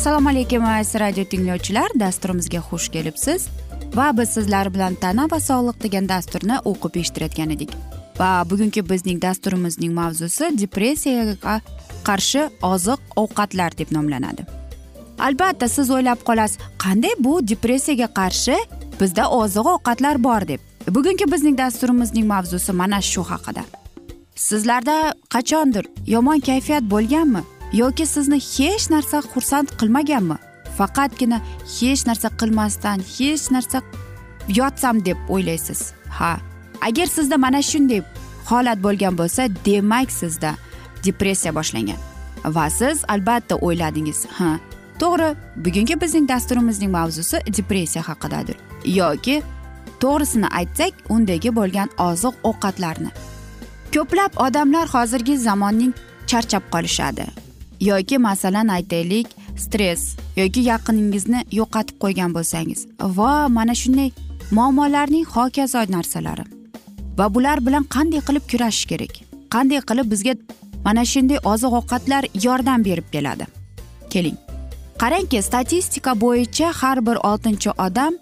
assalomu alaykum aziz radio tinglovchilar. Dasturimizga xush kelibsiz. Va biz sizlar bilan tana va sog'liq degan dasturni o'qib eshittirayotgan edik. Va bugungi bizning dasturimizning mavzusi depressiyaga qarshi oziq ovqatlar deb nomlanadi. Albatta siz o'ylab qolasiz qanday bu depressiyaga qarshi bizda oziq ovqatlar bor deb. Bugungi bizning dasturimizning mavzusi mana shu haqida. Sizlarda qachondir yomon kayfiyat bo'lganmi? Yoki sizni hech narsa xursand qilmaganmi? Faqatgina hech narsa qilmasdan hech narsa yotsam deb o'ylaysiz. Ha agar sizda mana shunday holat bo'lgan bo'lsa demak sizda depressiya boshlangan. Va siz albatta o'yladingiz. Ha to'g'ri bugungi bizning dasturimizning mavzusi depressiya haqidadir. Yoki to'g'risini aytsak undagi bo'lgan oziq ovqatlarni ko'plab odamlar hozirgi zamonning charchab qolishadi. Yoki masalan aytaylik stress yoki yaqiningizni yo'qotib qo'ygan bo'lsangiz va mana shunday muammolarning hokazo narsalari va bular bilan qanday qilib kurashish kerak? Qanday qilib bizga mana shunday oziq ovqatlar yordam berib keladi? Keling. Qarangki statistika bo'yicha har bir oltinchi odam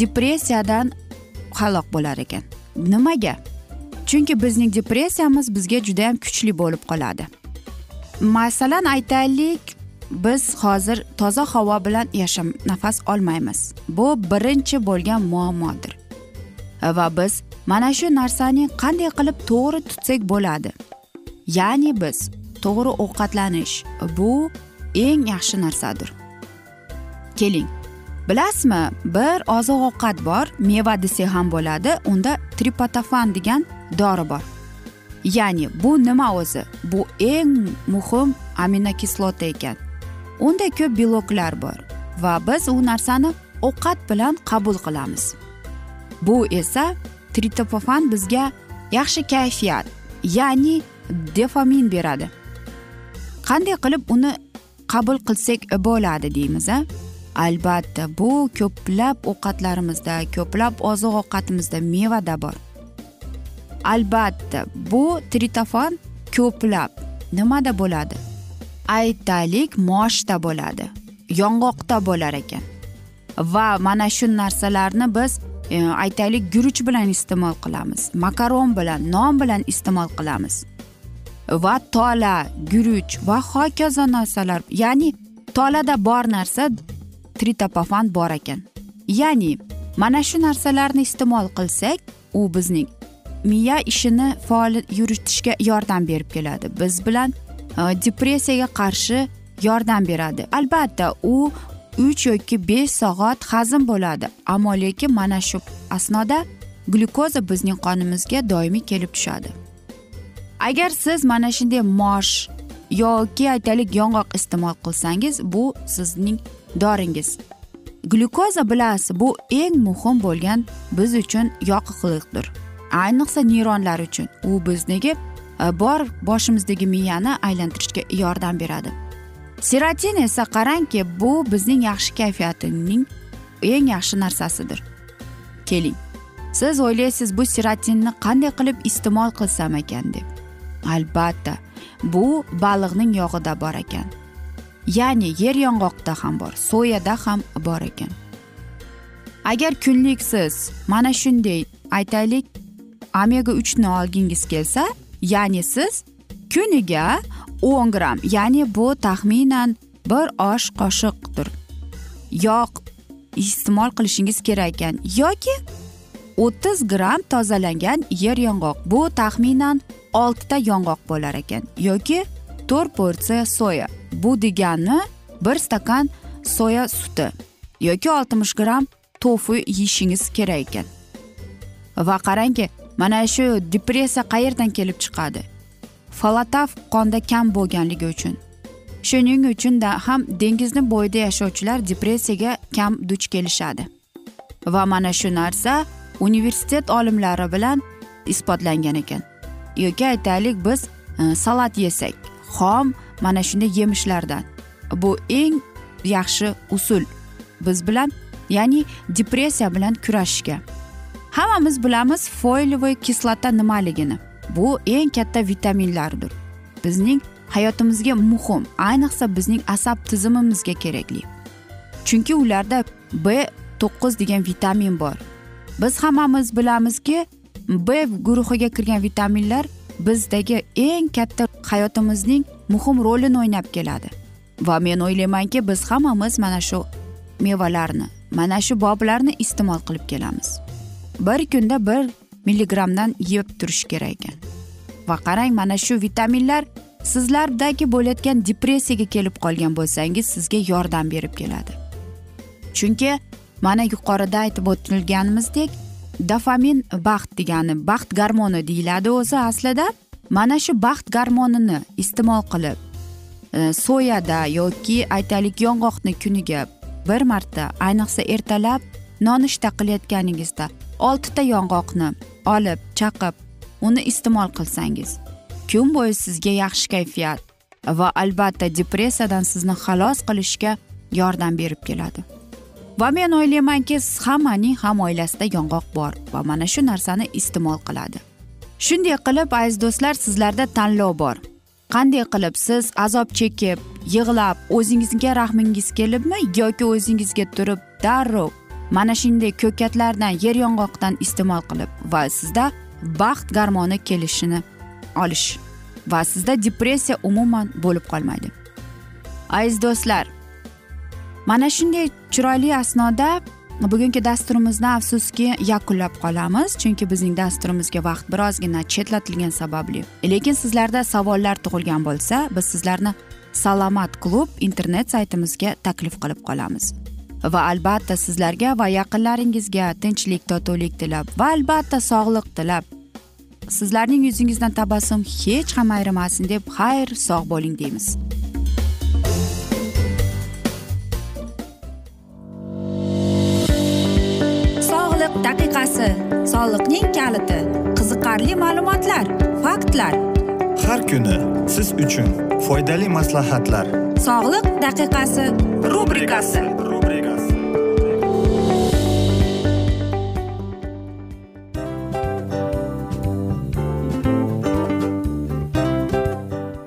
depressiyadan halok bo'lar ekan. Nimaga? Chunki bizning depressiyamiz bizga judayam kuchli bo'lib qoladi. Masalan aytaylik biz hozir toza havo bilan yasham nafas olmaymiz. Bu birinchi bo'lgan muammodir. Va biz mana shu narsani qanday qilib to'g'ri tutsak bo'ladi? Ya'ni biz to'g'ri ovqatlanish bu eng yaxshi narsadir. Keling bilasizmi bir oziq ovqat bor meva desak ham bo'ladi unda tripatofan degan dori bor. Ya'ni bu nima o'zi? Bu eng muhim aminokislota ekan. Unda ko'p beloklar bor va biz u narsani ovqat bilan qabul qilamiz. Bu esa tritopofan bizga yaxshi kayfiyat ya'ni defamin beradi. Qanday qilib uni qabul qilsak bo'ladi deymiz a? Albatta bu ko'plab ovqatlarimizda ko'plab oziq ovqatimizda mevada bor. Albatta bu tritofan ko'plab nimada bo'ladi? Aytaylik moshda bo'ladi yong'oqda bo'lar ekan. Va mana shu narsalarni biz e, aytaylik guruch bilan iste'mol qilamiz makaron bilan non bilan iste'mol qilamiz. Va tola guruch va hokazo narsalar ya'ni tolada bor narsa tritopofan bor ekan. Ya'ni mana shu narsalarni iste'mol qilsak u bizning miya ishini faol yuritishga yordam berib keladi. Biz bilan e, depressiyaga qarshi yordam beradi. Albatta u uch yoki besh soat hazm bo'ladi. Ammo lekin mana shu asnoda glyukoza bizning qonimizga doimiy kelib tushadi. Agar siz mana shunday mosh yoki aytaylik yong'oq iste'mol qilsangiz bu sizning doringiz. Glyukoza bilasiz bu eng muhim bo'lgan biz uchun yoqqiqlikdir ayniqsa neyronlar uchun. U bizniki e, bor boshimizdagi miyani aylantirishga yordam beradi. Serotin esa qarangki bu bizning yaxshi kayfiyatining eng yaxshi narsasidir. Keling. Siz o'ylaysiz bu serotinni qanday qilib iste'mol qilsam ekan deb. Albatta bu baliqning yog'ida bor ekan. Ya'ni yer yong'oqda ham bor soyada ham bor ekan. Agar kunlik siz mana shunday aytaylik omega uchni olgingiz kelsa ya'ni siz kuniga o'n gramm ya'ni bu taxminan bir osh qoshiqdir. Yog' iste'mol qilishingiz kerak ekan. Yoki o'ttiz gramm tozalangan yer yong'oq. Bu taxminan oltita yong'oq bo'lar ekan. Yoki to'rt porsiya soya. Bu degani bir stakan soya suti. Yoki oltmish gramm tofu yeyishingiz kerak ekan. Va qarangki mana shu depressiya qayerdan kelib chiqadi? Falatav qonda kam bo'lganligi uchun. Shuning uchun ham dengizni bo'yida yashovchilar depressiyaga kam duch kelishadi. Va mana shu narsa universitet olimlari bilan isbotlangan ekan. Yoki aytaylik biz e, salat yesak xom mana shunday yemishlardan. Bu eng yaxshi usul. Biz bilan ya'ni depressiya bilan kurashishga. Hammamiz bilamiz foylovoy kislota nimaligini. Bu eng katta vitaminlardir. Bizning hayotimizga muhim ayniqsa bizning asab tizimimizga kerakli. Chunki ularda b to'qqiz degan vitamin bor. Biz hammamiz bilamizki b guruhiga kirgan vitaminlar bizdagi eng katta hayotimizning muhim rolini o'ynab keladi. Va men o'ylaymanki biz hammamiz mana shu mevalarni mana shu boblarni iste'mol qilib kelamiz. Bir kunda bir milligrammdan yeb turish kerak ekan. Va qarang mana shu vitaminlar sizlardagi bo'layotgan depressiyaga kelib qolgan bo'lsangiz sizga yordam berib keladi. Chunki mana yuqorida aytib o'tilganimizdek dofamin baxt degani baxt garmoni deyiladi o'zi aslida. Mana shu baxt garmonini iste'mol qilib e, soyada yoki aytaylik yong'oqni kuniga bir marta ayniqsa ertalab nonushta qilayotganingizda oltita yong'oqni olib chaqib uni iste'mol qilsangiz kun bo'yi sizga yaxshi kayfiyat va albatta depressiyadan sizni xalos qilishga yordam berib keladi. Va men o'ylaymanki hammaning ham oilasida yong'oq bor va mana shu narsani iste'mol qiladi. Shunday qilib aziz do'stlar sizlarda tanlov bor. Qanday qilib siz azob chekib yig'lab o'zingizga rahmingiz kelibmi yoki o'zingizga turib darrov mana shunday ko'katlardan yer yong'oqdan iste'mol qilib va sizda baxt garmoni kelishini olish va sizda depressiya umuman bo'lib qolmaydi. Aziz do'stlar mana shunday chiroyli asnoda bugungi dasturimizni afsuski yakunlab qolamiz chunki bizning dasturimizga vaqt birozgina chetlatilgani sababli. Lekin sizlarda savollar tug'ilgan bo'lsa biz sizlarni salomat klub internet saytimizga taklif qilib qolamiz. Va albatta sizlarga va yaqinlaringizga tinchlik totuvlik tilab va albatta sog'liq tilab. Sizlarning yuzingizdan tabassum hech ham ayrimasin deb xayr sog' bo'ling deymiz. Sog'liq daqiqasi soliqning kaliti qiziqarli ma'lumotlar faktlar. Har kuni siz uchun foydali maslahatlar. Sog'liq daqiqasi rubrikasi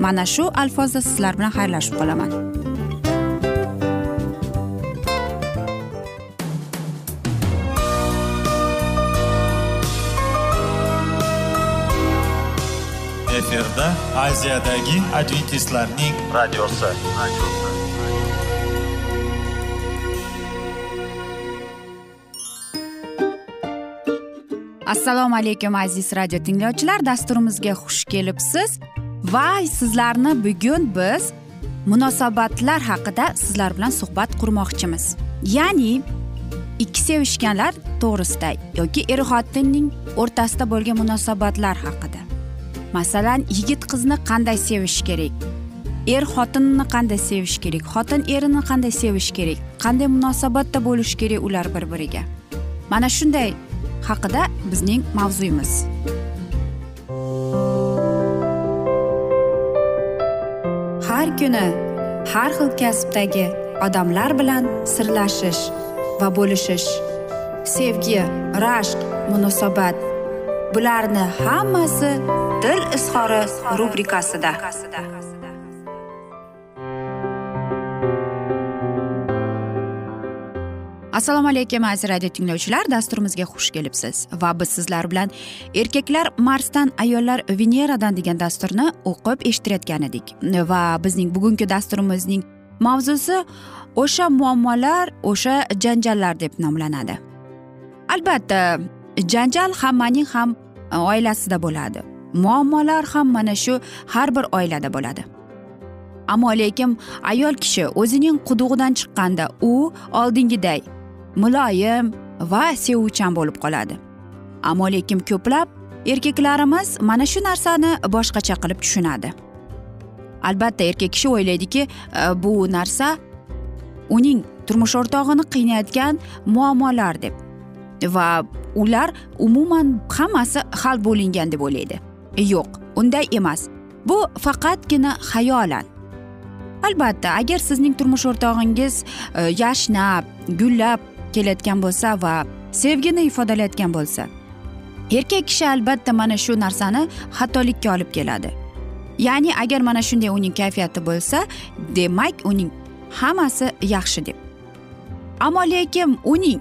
Mana shu alfozda sizlar bilan xayrlashib qolaman. Efirda aziyadagi adventistlarning radiosi. Assalomu alaykum aziz radio tinglovchilar. Dasturimizga xush kelibsiz va sizlarni bugun biz munosabatlar haqida sizlar bilan suhbat qurmoqchimiz. Ya'ni ikki sevishganlar to'g'risida yoki er xotinning o'rtasida bo'lgan munosabatlar haqida. Masalan yigit qizni qanday sevish kerak? Er xotinni qanday sevish kerak? Xotin erini qanday sevish kerak? Qanday munosabatda bo'lishi kerak ular bir biriga mana shunday haqida bizning mavzuyimiz har kuni har xil kasbdagi odamlar bilan sirlashish va bo'lishish. Sevgi rashq munosabat bularni hammasi dil izhori rubrikasida. Assalomu alaykum aziz radio tinglovchilar. Dasturimizga xush kelibsiz. Va biz sizlar bilan erkaklar marsdan ayollar veneradan degan dasturni o'qib eshittirayotgan edik. Va bizning bugungi dasturimizning mavzusi o'sha muammolar o'sha janjallar deb nomlanadi. Albatta janjal hammaning ham e, oilasida bo'ladi. Muammolar ham mana shu har bir oilada bo'ladi. Ammo lekin ayol kishi o'zining qudug'idan chiqqanda u oldingiday muloyim va sevuvchan bo'lib qoladi. Ammo lekin ko'plab erkaklarimiz mana shu narsani boshqacha qilib tushunadi. Albatta erkak kishi o'ylaydiki e, bu narsa uning turmush o'rtog'ini qiynayotgan muammolar deb va ular umuman hammasi hal bo'lingan deb o'ylaydi. Yo'q unday emas. Bu faqatgina xayolan. Albatta agar sizning turmush o'rtog'ingiz e, yashnab gullab kelayotgan bo'lsa va sevgini ifodalayotgan bo'lsa erkak kishi albatta mana shu narsani xatolikka olib keladi. Ya'ni agar mana shunday uning kayfiyati bo'lsa demak uning hammasi yaxshi deb. Ammo lekin uning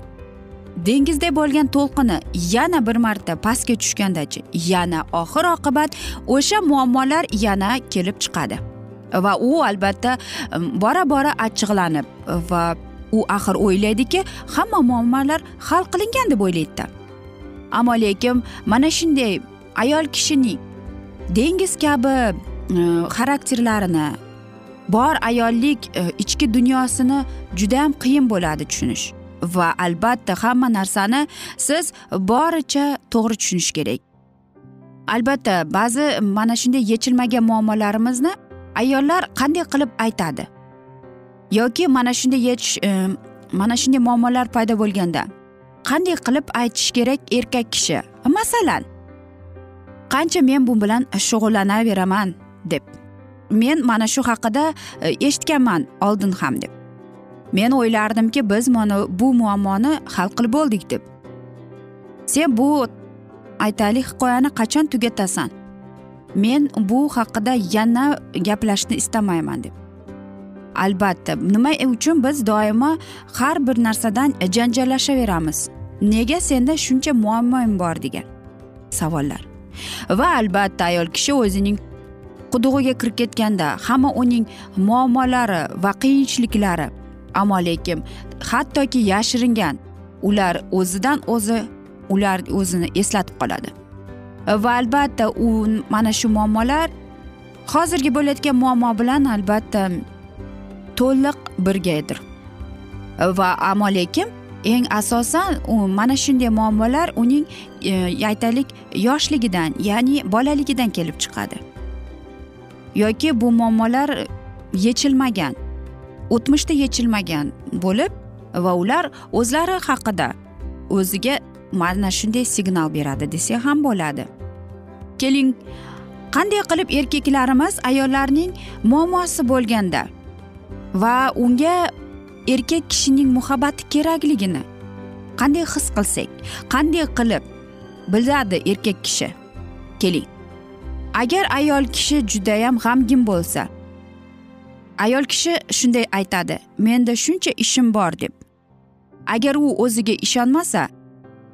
dengizda bo'lgan to'lqini yana bir marta pastga tushgandachi yana oxir oqibat o'sha muammolar yana kelib chiqadi. Va u albatta bora bora achchiqlanib va u axir o'ylaydiki hamma muammolar hal qilingan deb o'ylaydida. Ammo lekin mana shunday ayol kishining dengiz kabi e, xarakterlarini bor ayollik e, ichki dunyosini judayam qiyin bo'ladi tushunish. Va albatta hamma narsani siz boricha to'g'ri tushunish kerak. Albatta ba'zi mana shunday yechilmagan muammolarimizni ayollar qanday qilib aytadi? Yoki mana shunday yetish e, mana shunday muammolar paydo bo'lganda qanday qilib aytish kerak erkak kishi? Masalan qancha men bu bilan shug'ullanaveraman deb. Men mana shu haqida e, eshitganman oldin ham deb. Men o'ylardimki biz mana bu muammoni hal qilib bo'ldik deb. Sen bu aytaylik hikoyani qachon tugatasan? Men bu haqida yana gaplashishni istamayman deb. Albatta nima e uchun biz doimo har bir narsadan janjallashaveramiz? Nega senda shuncha muammoing bor degan savollar. Va albatta ayol kishi o'zining qudug'iga kirib ketganda hamma uning muammolari va qiyinchiliklari. Ammo lekin hattoki yashiringan ular o'zidan o'zi ular o'zini eslatib qoladi. Va albatta u mana shu muammolar hozirgi bo'layotgan muammo bilan albatta to'liq birgadir. Va ammo lekin eng asosan u mana shunday muammolar uning e, aytaylik yoshligidan ya'ni bolaligidan kelib chiqadi. Yoki bu muammolar yechilmagan o'tmishda yechilmagan bo'lib va ular o'zlari haqida o'ziga mana shunday signal beradi desak ham bo'ladi. Keling qanday qilib erkaklarimiz ayollarning muammosi bo'lganda va unga erkak kishining muhabbati kerakligini qanday his qilsak qanday qilib biladi erkak kishi? Keling. Agar ayol kishi judayam g'amgin bo'lsa ayol kishi shunday aytadi menda shuncha ishim bor deb. Agar u o'ziga ishonmasa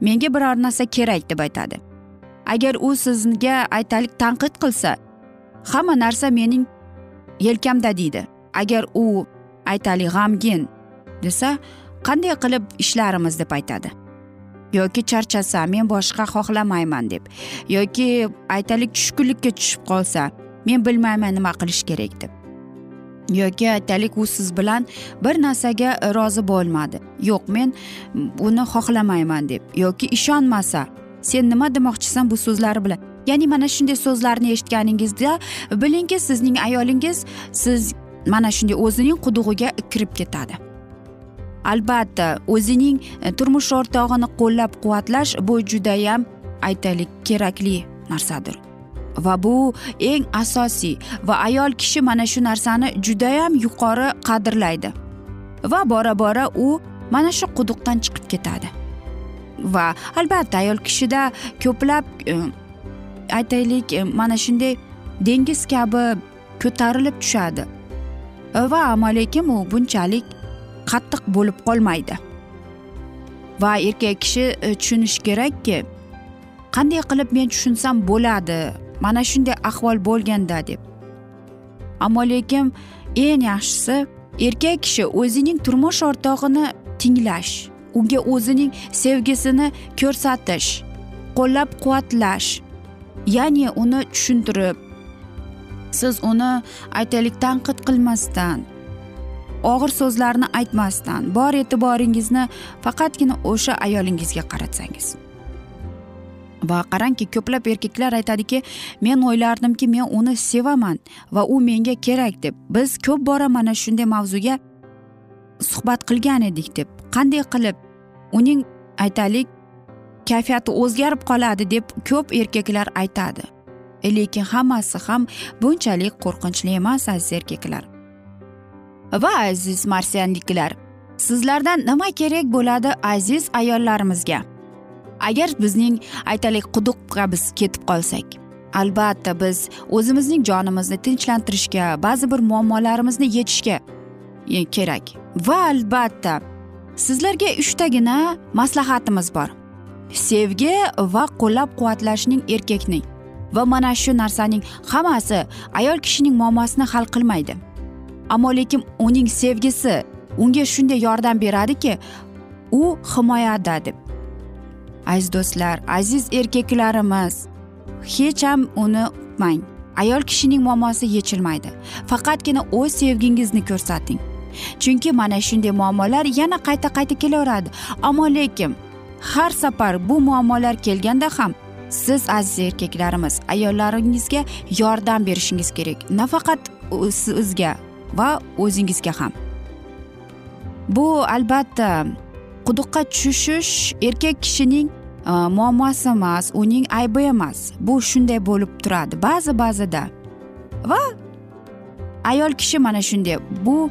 menga biror narsa kerak deb aytadi. Agar u sizga aytaylik tanqid qilsa hamma narsa mening yelkamda deydi. Agar u aytaylik g'amgin desa qanday qilib ishlarimiz deb aytadi? Yoki charchasa men boshqa xohlamayman deb. Yoki aytaylik tushkunlikka tushib qolsa men bilmayman nima qilish kerak deb. Yoki aytaylik u siz bilan bir narsaga rozi bo'lmadi. Yo'q men buni xohlamayman deb. Yoki ishonmasa sen nima demoqchisan bu so'zlar bilan? Ya'ni mana shunday so'zlarni eshitganingizda bilingki sizning ayolingiz siz mana shunday o'zining qudug'iga kirib ketadi. Albatta o'zining e, turmush o'rtog'ini qo'llab quvvatlash bu judayam aytaylik kerakli narsadir. Va bu eng asosiy va ayol kishi mana shu narsani judayam yuqori qadrlaydi. Va bora bora u mana shu quduqdan chiqib ketadi. Va albatta ayol kishida ko'plab e, aytaylik e, mana shunday dengiz kabi ko'tarilib tushadi. Va amalekim u bunchalik qattiq bo'lib qolmaydi. Va erkak kishi e, tushunishi kerakki qanday qilib men tushunsam bo'ladi? Mana shunday ahvol bo'lganda deb. Ammo lekin eng yaxshisi erkak kishi o'zining turmush o'rtog'ini tinglash unga o'zining sevgisini ko'rsatish qo'llab quvvatlash ya'ni uni tushuntirib siz uni aytaylik tanqid qilmasdan og'ir so'zlarni aytmasdan bor e'tiboringizni faqatgina o'sha ayolingizga qaratsangiz. Va qarangki ko'plab erkaklar aytadiki men o'ylardimki men uni sevaman va u menga kerak deb. Biz ko'p bora mana shunday mavzuga suhbat qilgan edik deb. Qanday qilib uning aytaylik kayfiyati o'zgarib qoladi deb ko'p erkaklar aytadi. Lekin hammasi ham bunchalik qo'rqinchli emas aziz erkaklar. Va aziz marsianliklar sizlardan nima kerak bo'ladi aziz ayollarimizga? Agar bizning aytaylik quduqqa biz ketib qolsak albatta biz o'zimizning jonimizni tinchlantirishga ba'zi bir muammolarimizni yechishga e, kerak. Va albatta sizlarga uchtagina maslahatimiz bor. Sevgi va qo'llab quvvatlashning erkakning va mana shu narsaning hammasi ayol kishining muammosini hal qilmaydi. Ammo lekin uning sevgisi unga shunday yordam beradiki u himoyada deb. Aziz do'stlar aziz erkaklarimiz hech ham uni uqmang ayol kishining muammosi yechilmaydi. Faqatgina o'z sevgingizni ko'rsating. Chunki mana shunday muammolar yana qayta qayta kelaveradi. Ammo lekin har safar bu muammolar kelganda ham siz aziz erkaklarimiz ayollaringizga yordam berishingiz kerak. Nafaqat sizga va o'zingizga ham. Bu albatta quduqqa tushish erkak kishining e, muammosi emas uning aybi emas. Bu shunday bo'lib turadi ba'zi ba'zida. Va ayol kishi mana shunday bu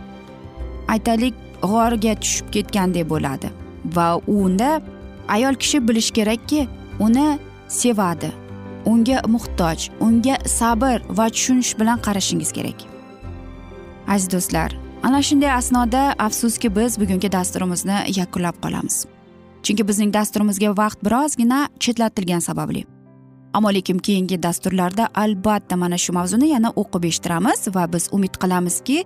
aytaylik g'orga tushib ketgandek bo'ladi. Va unda ayol kishi bilishi kerakki uni sevadi. Unga muhtoj unga sabr va tushunish bilan qarashingiz kerak. Aziz do'stlar ana shunday asnoda afsuski biz bugungi dasturimizni yakunlab qolamiz. Chunki bizning dasturimizga vaqt birozgina chetlatilgani sababli. Ammo lekin keyingi dasturlarda albatta mana shu mavzuni yana o'qib eshittiramiz va biz umid qilamizki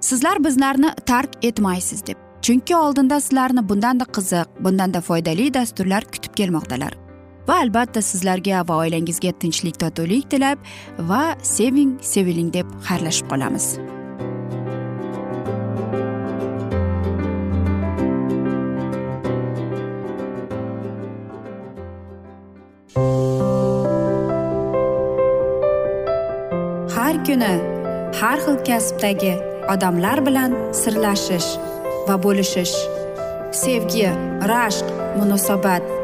sizlar bizlarni tark etmaysiz deb. Chunki oldinda sizlarni bundanda qiziq bundanda foydali dasturlar kutib kelmoqdalar. Va albatta sizlarga va oilangizga tinchlik totuvlik tilab va seving seviling deb xayrlashib qolamiz. Har kuni har xil kasbdagi odamlar bilan sirlashish va bo'lishish sevgi rashq munosabat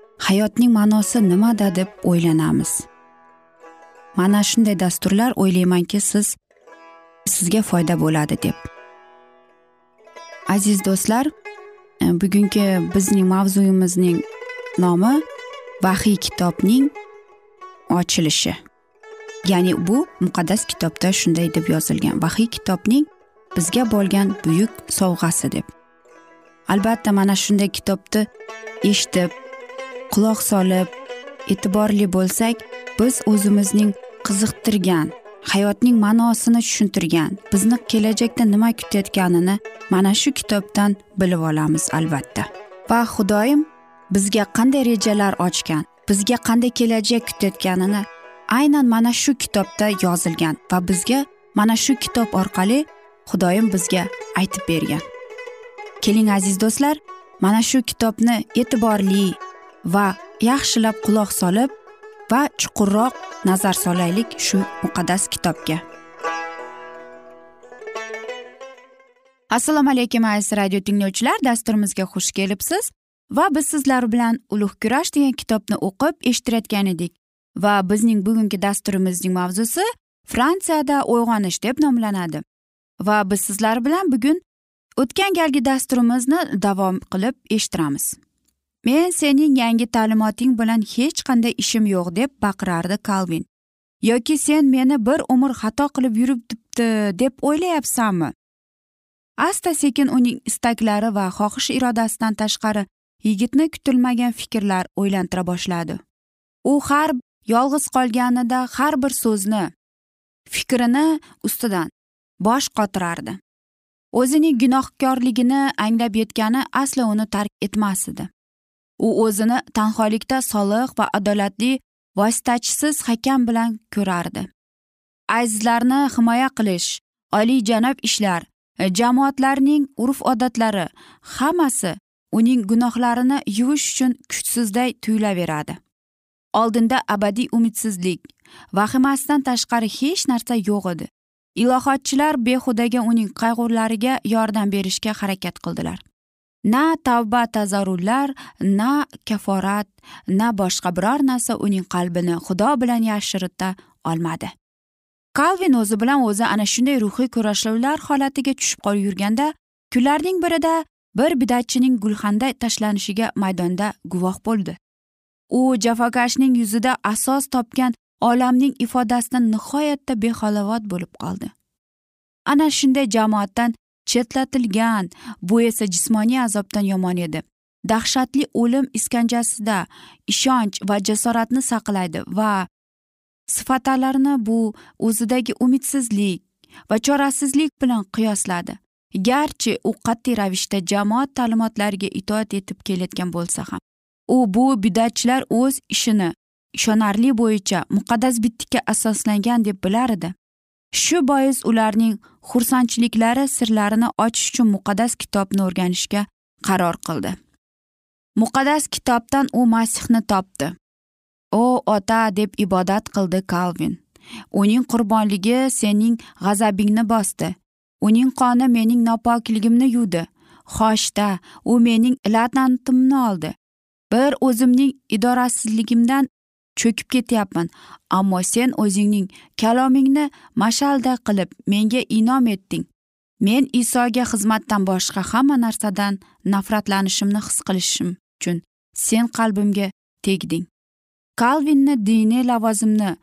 hayotning ma'nosi nimada deb o'ylanamiz. Mana shunday dasturlar o'ylaymanki siz sizga foyda bo'ladi deb. Aziz do'stlar e, bugungi bizning mavzuyimizning nomi vahiy kitobning ochilishi. Ya'ni bu muqaddas kitobda shunday deb yozilgan. Vahiy kitobning bizga bo'lgan buyuk sovg'asi deb. Albatta mana shunday kitobni eshitib quloq solib e'tiborli bo'lsak biz o'zimizning qiziqtirgan hayotning ma'nosini tushuntirgan bizni kelajakda nima kutayotganini mana shu kitobdan bilib olamiz albatta. Va xudoyim bizga qanday rejalar ochgan bizga qanday kelajak kutayotganini aynan mana shu kitobda yozilgan va bizga mana shu kitob orqali xudoyim bizga aytib bergan. Keling aziz do'stlar mana shu kitobni e'tiborli va yaxshilab quloq solib va chuqurroq nazar solaylik shu muqaddas kitobga. Assalomu alaykum aziz radio tinglovchilar. Dasturimizga xush kelibsiz va biz sizlar bilan ulug' kurash degan kitobni o'qib eshittirayotgan edik va bizning bugungi dasturimizning mavzusi fransiyada uyg'onish deb nomlanadi va biz sizlar bilan bugun o'tgan galgi dasturimizni davom qilib eshittiramiz. Men sening yangi ta'limoting bilan hech qanday ishim yo'q deb baqirardi kalvin. Yoki sen meni bir umr xato qilib yuribdi deb o'ylayapsanmi? Asta sekin uning istaklari va xohish irodasidan tashqari yigitni kutilmagan fikrlar o'ylantira boshladi. U har yolg'iz qolganida har bir so'zni fikrini ustidan bosh qotirardi. O'zining gunohkorligini anglab yetgani aslo uni tark etmas edi. U o'zini tanholikda soliq va adolatli vositachisiz hakam bilan ko'rardi. Azizlarni himoya qilish oliyjanob ishlar jamoatlarning urf odatlari hammasi uning gunohlarini yuvish uchun kuchsizday tuyulaveradi. Oldinda abadiy umidsizlik vahimasidan tashqari hech narsa yo'q edi. Ilohotchilar behudaga uning qayg'ulariga yordam berishga harakat qildilar. Na tavba tazarrullar na kaforat na boshqa biror narsa uning qalbini xudo bilan yashirita olmadi. Kalvin o'zi bilan o'zi ana shunday ruhiy kurashuvlar holatiga tushib qolib yurganda kunlarning birida bir bidatchining gulxanda tashlanishiga maydonda guvoh bo'ldi. U jafokashning yuzida asos topgan olamning ifodasidan nihoyatda behalovat bo'lib qoldi. Ana shunday jamoatdan chetlatilgan. Bu esa jismoniy azobdan yomon edi. Dahshatli o'lim iskanjasida ishonch va jasoratni saqlaydi va sifatlarini bu o'zidagi umidsizlik va chorasizlik bilan qiyosladi. Garchi u qat'iy ravishda jamoat ta'limotlariga itoat etib kelayotgan bo'lsa ham u bu bidatchilar o'z ishini ishonarli bo'yicha muqaddas bitikka asoslangan deb bilar edi. Shu bois ularning xursandchiliklari sirlarini ochish uchun muqaddas kitobni o'rganishga qaror qildi. Muqaddas kitobdan u masihni topdi. O ota deb ibodat qildi kalvin uning qurbonligi sening g'azabingni bosdi. Uning qoni mening nopokligimni yuvdi. Xoshda u mening la'natimni oldi. Bir o'zimning idorasizligimdan cho'kib ketyapman. Ammo sen o'zingning kalomingni mashalday qilib menga inom etding. Men isoga xizmatdan boshqa hamma narsadan nafratlanishimni his qilishim uchun sen qalbimga tegding. Kalvinni diniy lavozimni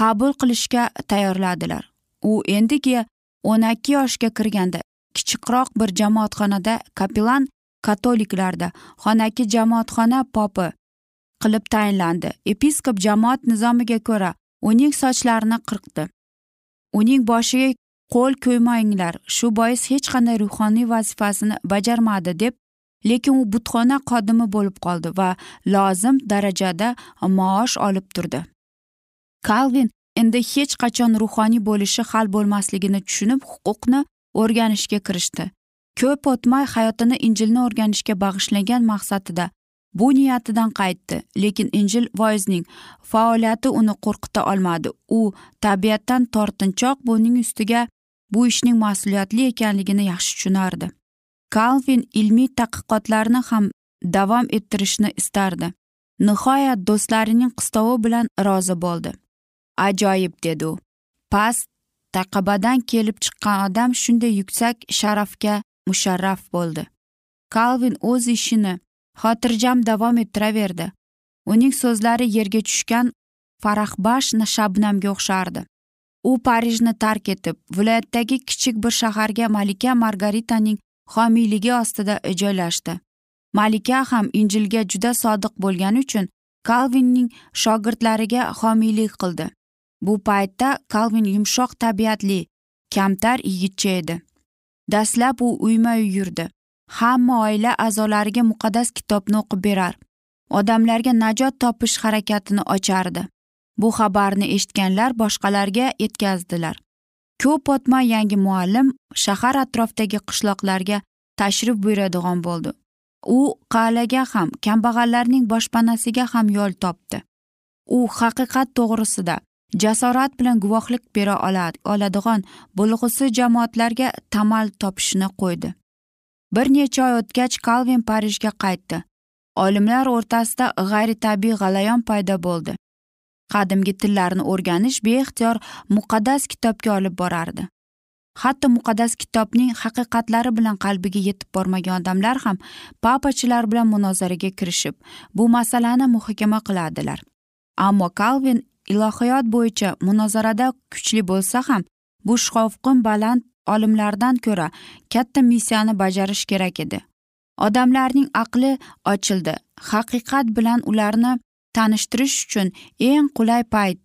qabul qilishga tayyorladilar. U endigi o'n ikki yoshga kirganda kichikroq bir jamoatxonada kapellan katoliklarda xonaki jamoatxona popi qilib tayinlandi. Episkop jamoat nizomiga ko'ra uning sochlarini qirqdi. Uning boshiga qo'l ko'ymanglar shu bois hech qanday ruhoniy vazifasini bajarmadi deb lekin u butxona xodimi bo'lib qoldi va lozim darajada maosh olib turdi. Kalvin endi hech qachon ruhoniy bo'lishi hal bo'lmasligini tushunib huquqni o'rganishga kirishdi. Ko'p o'tmay hayotini injilni o'rganishga bag'ishlagan maqsadida bu niyatidan qaytdi. Lekin injil voizning faoliyati uni qo'rqita olmadi. U tabiatdan tortinchoq buning ustiga bu ishning mas'uliyatli ekanligini yaxshi tushunardi. Kalvin ilmiy tadqiqotlarni ham davom ettirishni istardi. Nihoyat do'stlarining qistovi bilan rozi bo'ldi. Ajoyib dedi u. Past taqabadan kelib chiqqan odam shunday yuksak sharafga musharraf bo'ldi. Kalvin o'z ishini xotirjam davom ettiraverdi. Uning so'zlari yerga tushgan farahbash shabnamga o'xshardi. U parijni tark etib viloyatdagi kichik bir shaharga malika margaritaning homiyligi ostida joylashdi. Malika ham injilga juda sodiq bo'lgani uchun kalvinning shogirdlariga homiylik qildi. Bu paytda kalvin yumshoq tabiatli kamtar yigitcha edi. Dastlab u uyma uy yurdi. Hamma oila a'zolariga muqaddas kitobni o'qib berar. Odamlarga najot topish harakatini ochardi. Bu xabarni eshitganlar boshqalarga yetkazdilar. Ko'p o'tmay yangi muallim shahar atrofidagi qishloqlarga tashrif buyuradigan bo'ldi. U qal'aga ham kambag'allarning boshpanasiga ham yo'l topdi. U haqiqat to'g'risida jasorat bilan guvohlik bera oladigan bo'lg'usi jamoatlarga tamal topishni qo'ydi. Bir necha oy o'tgach kalvin parijga qaytdi. Olimlar o'rtasida g'ayritabiiy g'alayon paydo bo'ldi. Qadimgi tillarni o'rganish beixtiyor muqaddas kitobga olib borardi. Hatto muqaddas kitobning haqiqatlari bilan qalbiga yetib bormagan odamlar ham papachilar bilan munozaraga kirishib bu masalani muhokama qiladilar. Ammo kalvin ilohiyot bo'yicha munozarada kuchli bo'lsa ham bu shovqin baland olimlardan ko'ra katta missiyani bajarish kerak edi. Odamlarning aqli ochildi. Haqiqat bilan ularni tanishtirish uchun eng qulay payt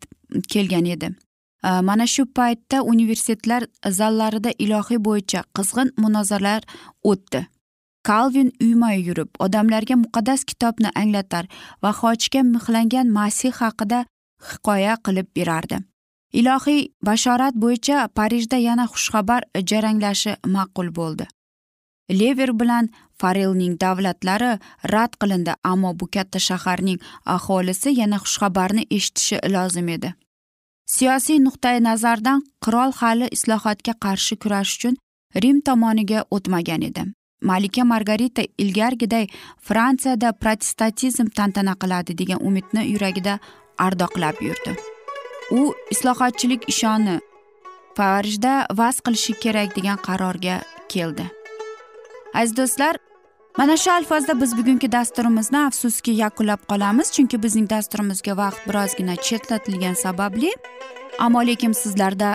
kelgan edi. Mana shu paytda universitetlar zallarida ilohiy bo'yicha qizg'in munozaralar o'tdi. Kalvin uyma yurib odamlarga muqaddas kitobni anglatar va hojga mixlangan masih haqida hikoya qilib berardi. Ilohiy bashorat bo'yicha parijda yana xushxabar jaranglashi ma'qul bo'ldi. Lever bilan farelning davlatlari rad qilindi ammo bu katta shaharning aholisi yana xushxabarni eshitishi lozim edi. Siyosiy nuqtai nazardan qirol hali islohotga qarshi kurash uchun rim tomoniga o'tmagan edi. Malika margarita ilgarigiday fransiyada protestantizm tantana qiladi degan umidni yuragida ardoqlab yurdi. U islohotchilik ishoni parijda vaz qilishi kerak degan qarorga keldi. Aziz do'stlar mana shu alfozda biz bugungi dasturimizni afsuski yakunlab qolamiz chunki bizning dasturimizga vaqt birozgina chetlatilgani sababli ammo lekin sizlarda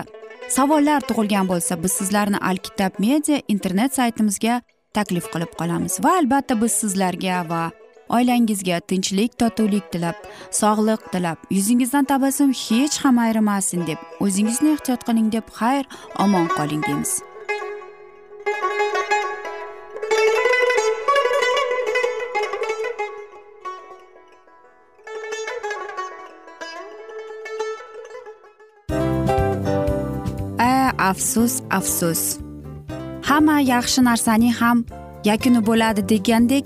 savollar tug'ilgan bo'lsa biz sizlarni alkitab media internet saytimizga taklif qilib qolamiz va albatta biz sizlarga va oilangizga tinchlik totuvlik tilab sog'lik tilab. Yuzingizdan tabassum hech ham ayrimasin deb o'zingizni ehtiyot qiling deb xayr omon qoling deymiz. Afsus afsus. Hamma yaxshi narsaning ham yakuni bo'ladi degandek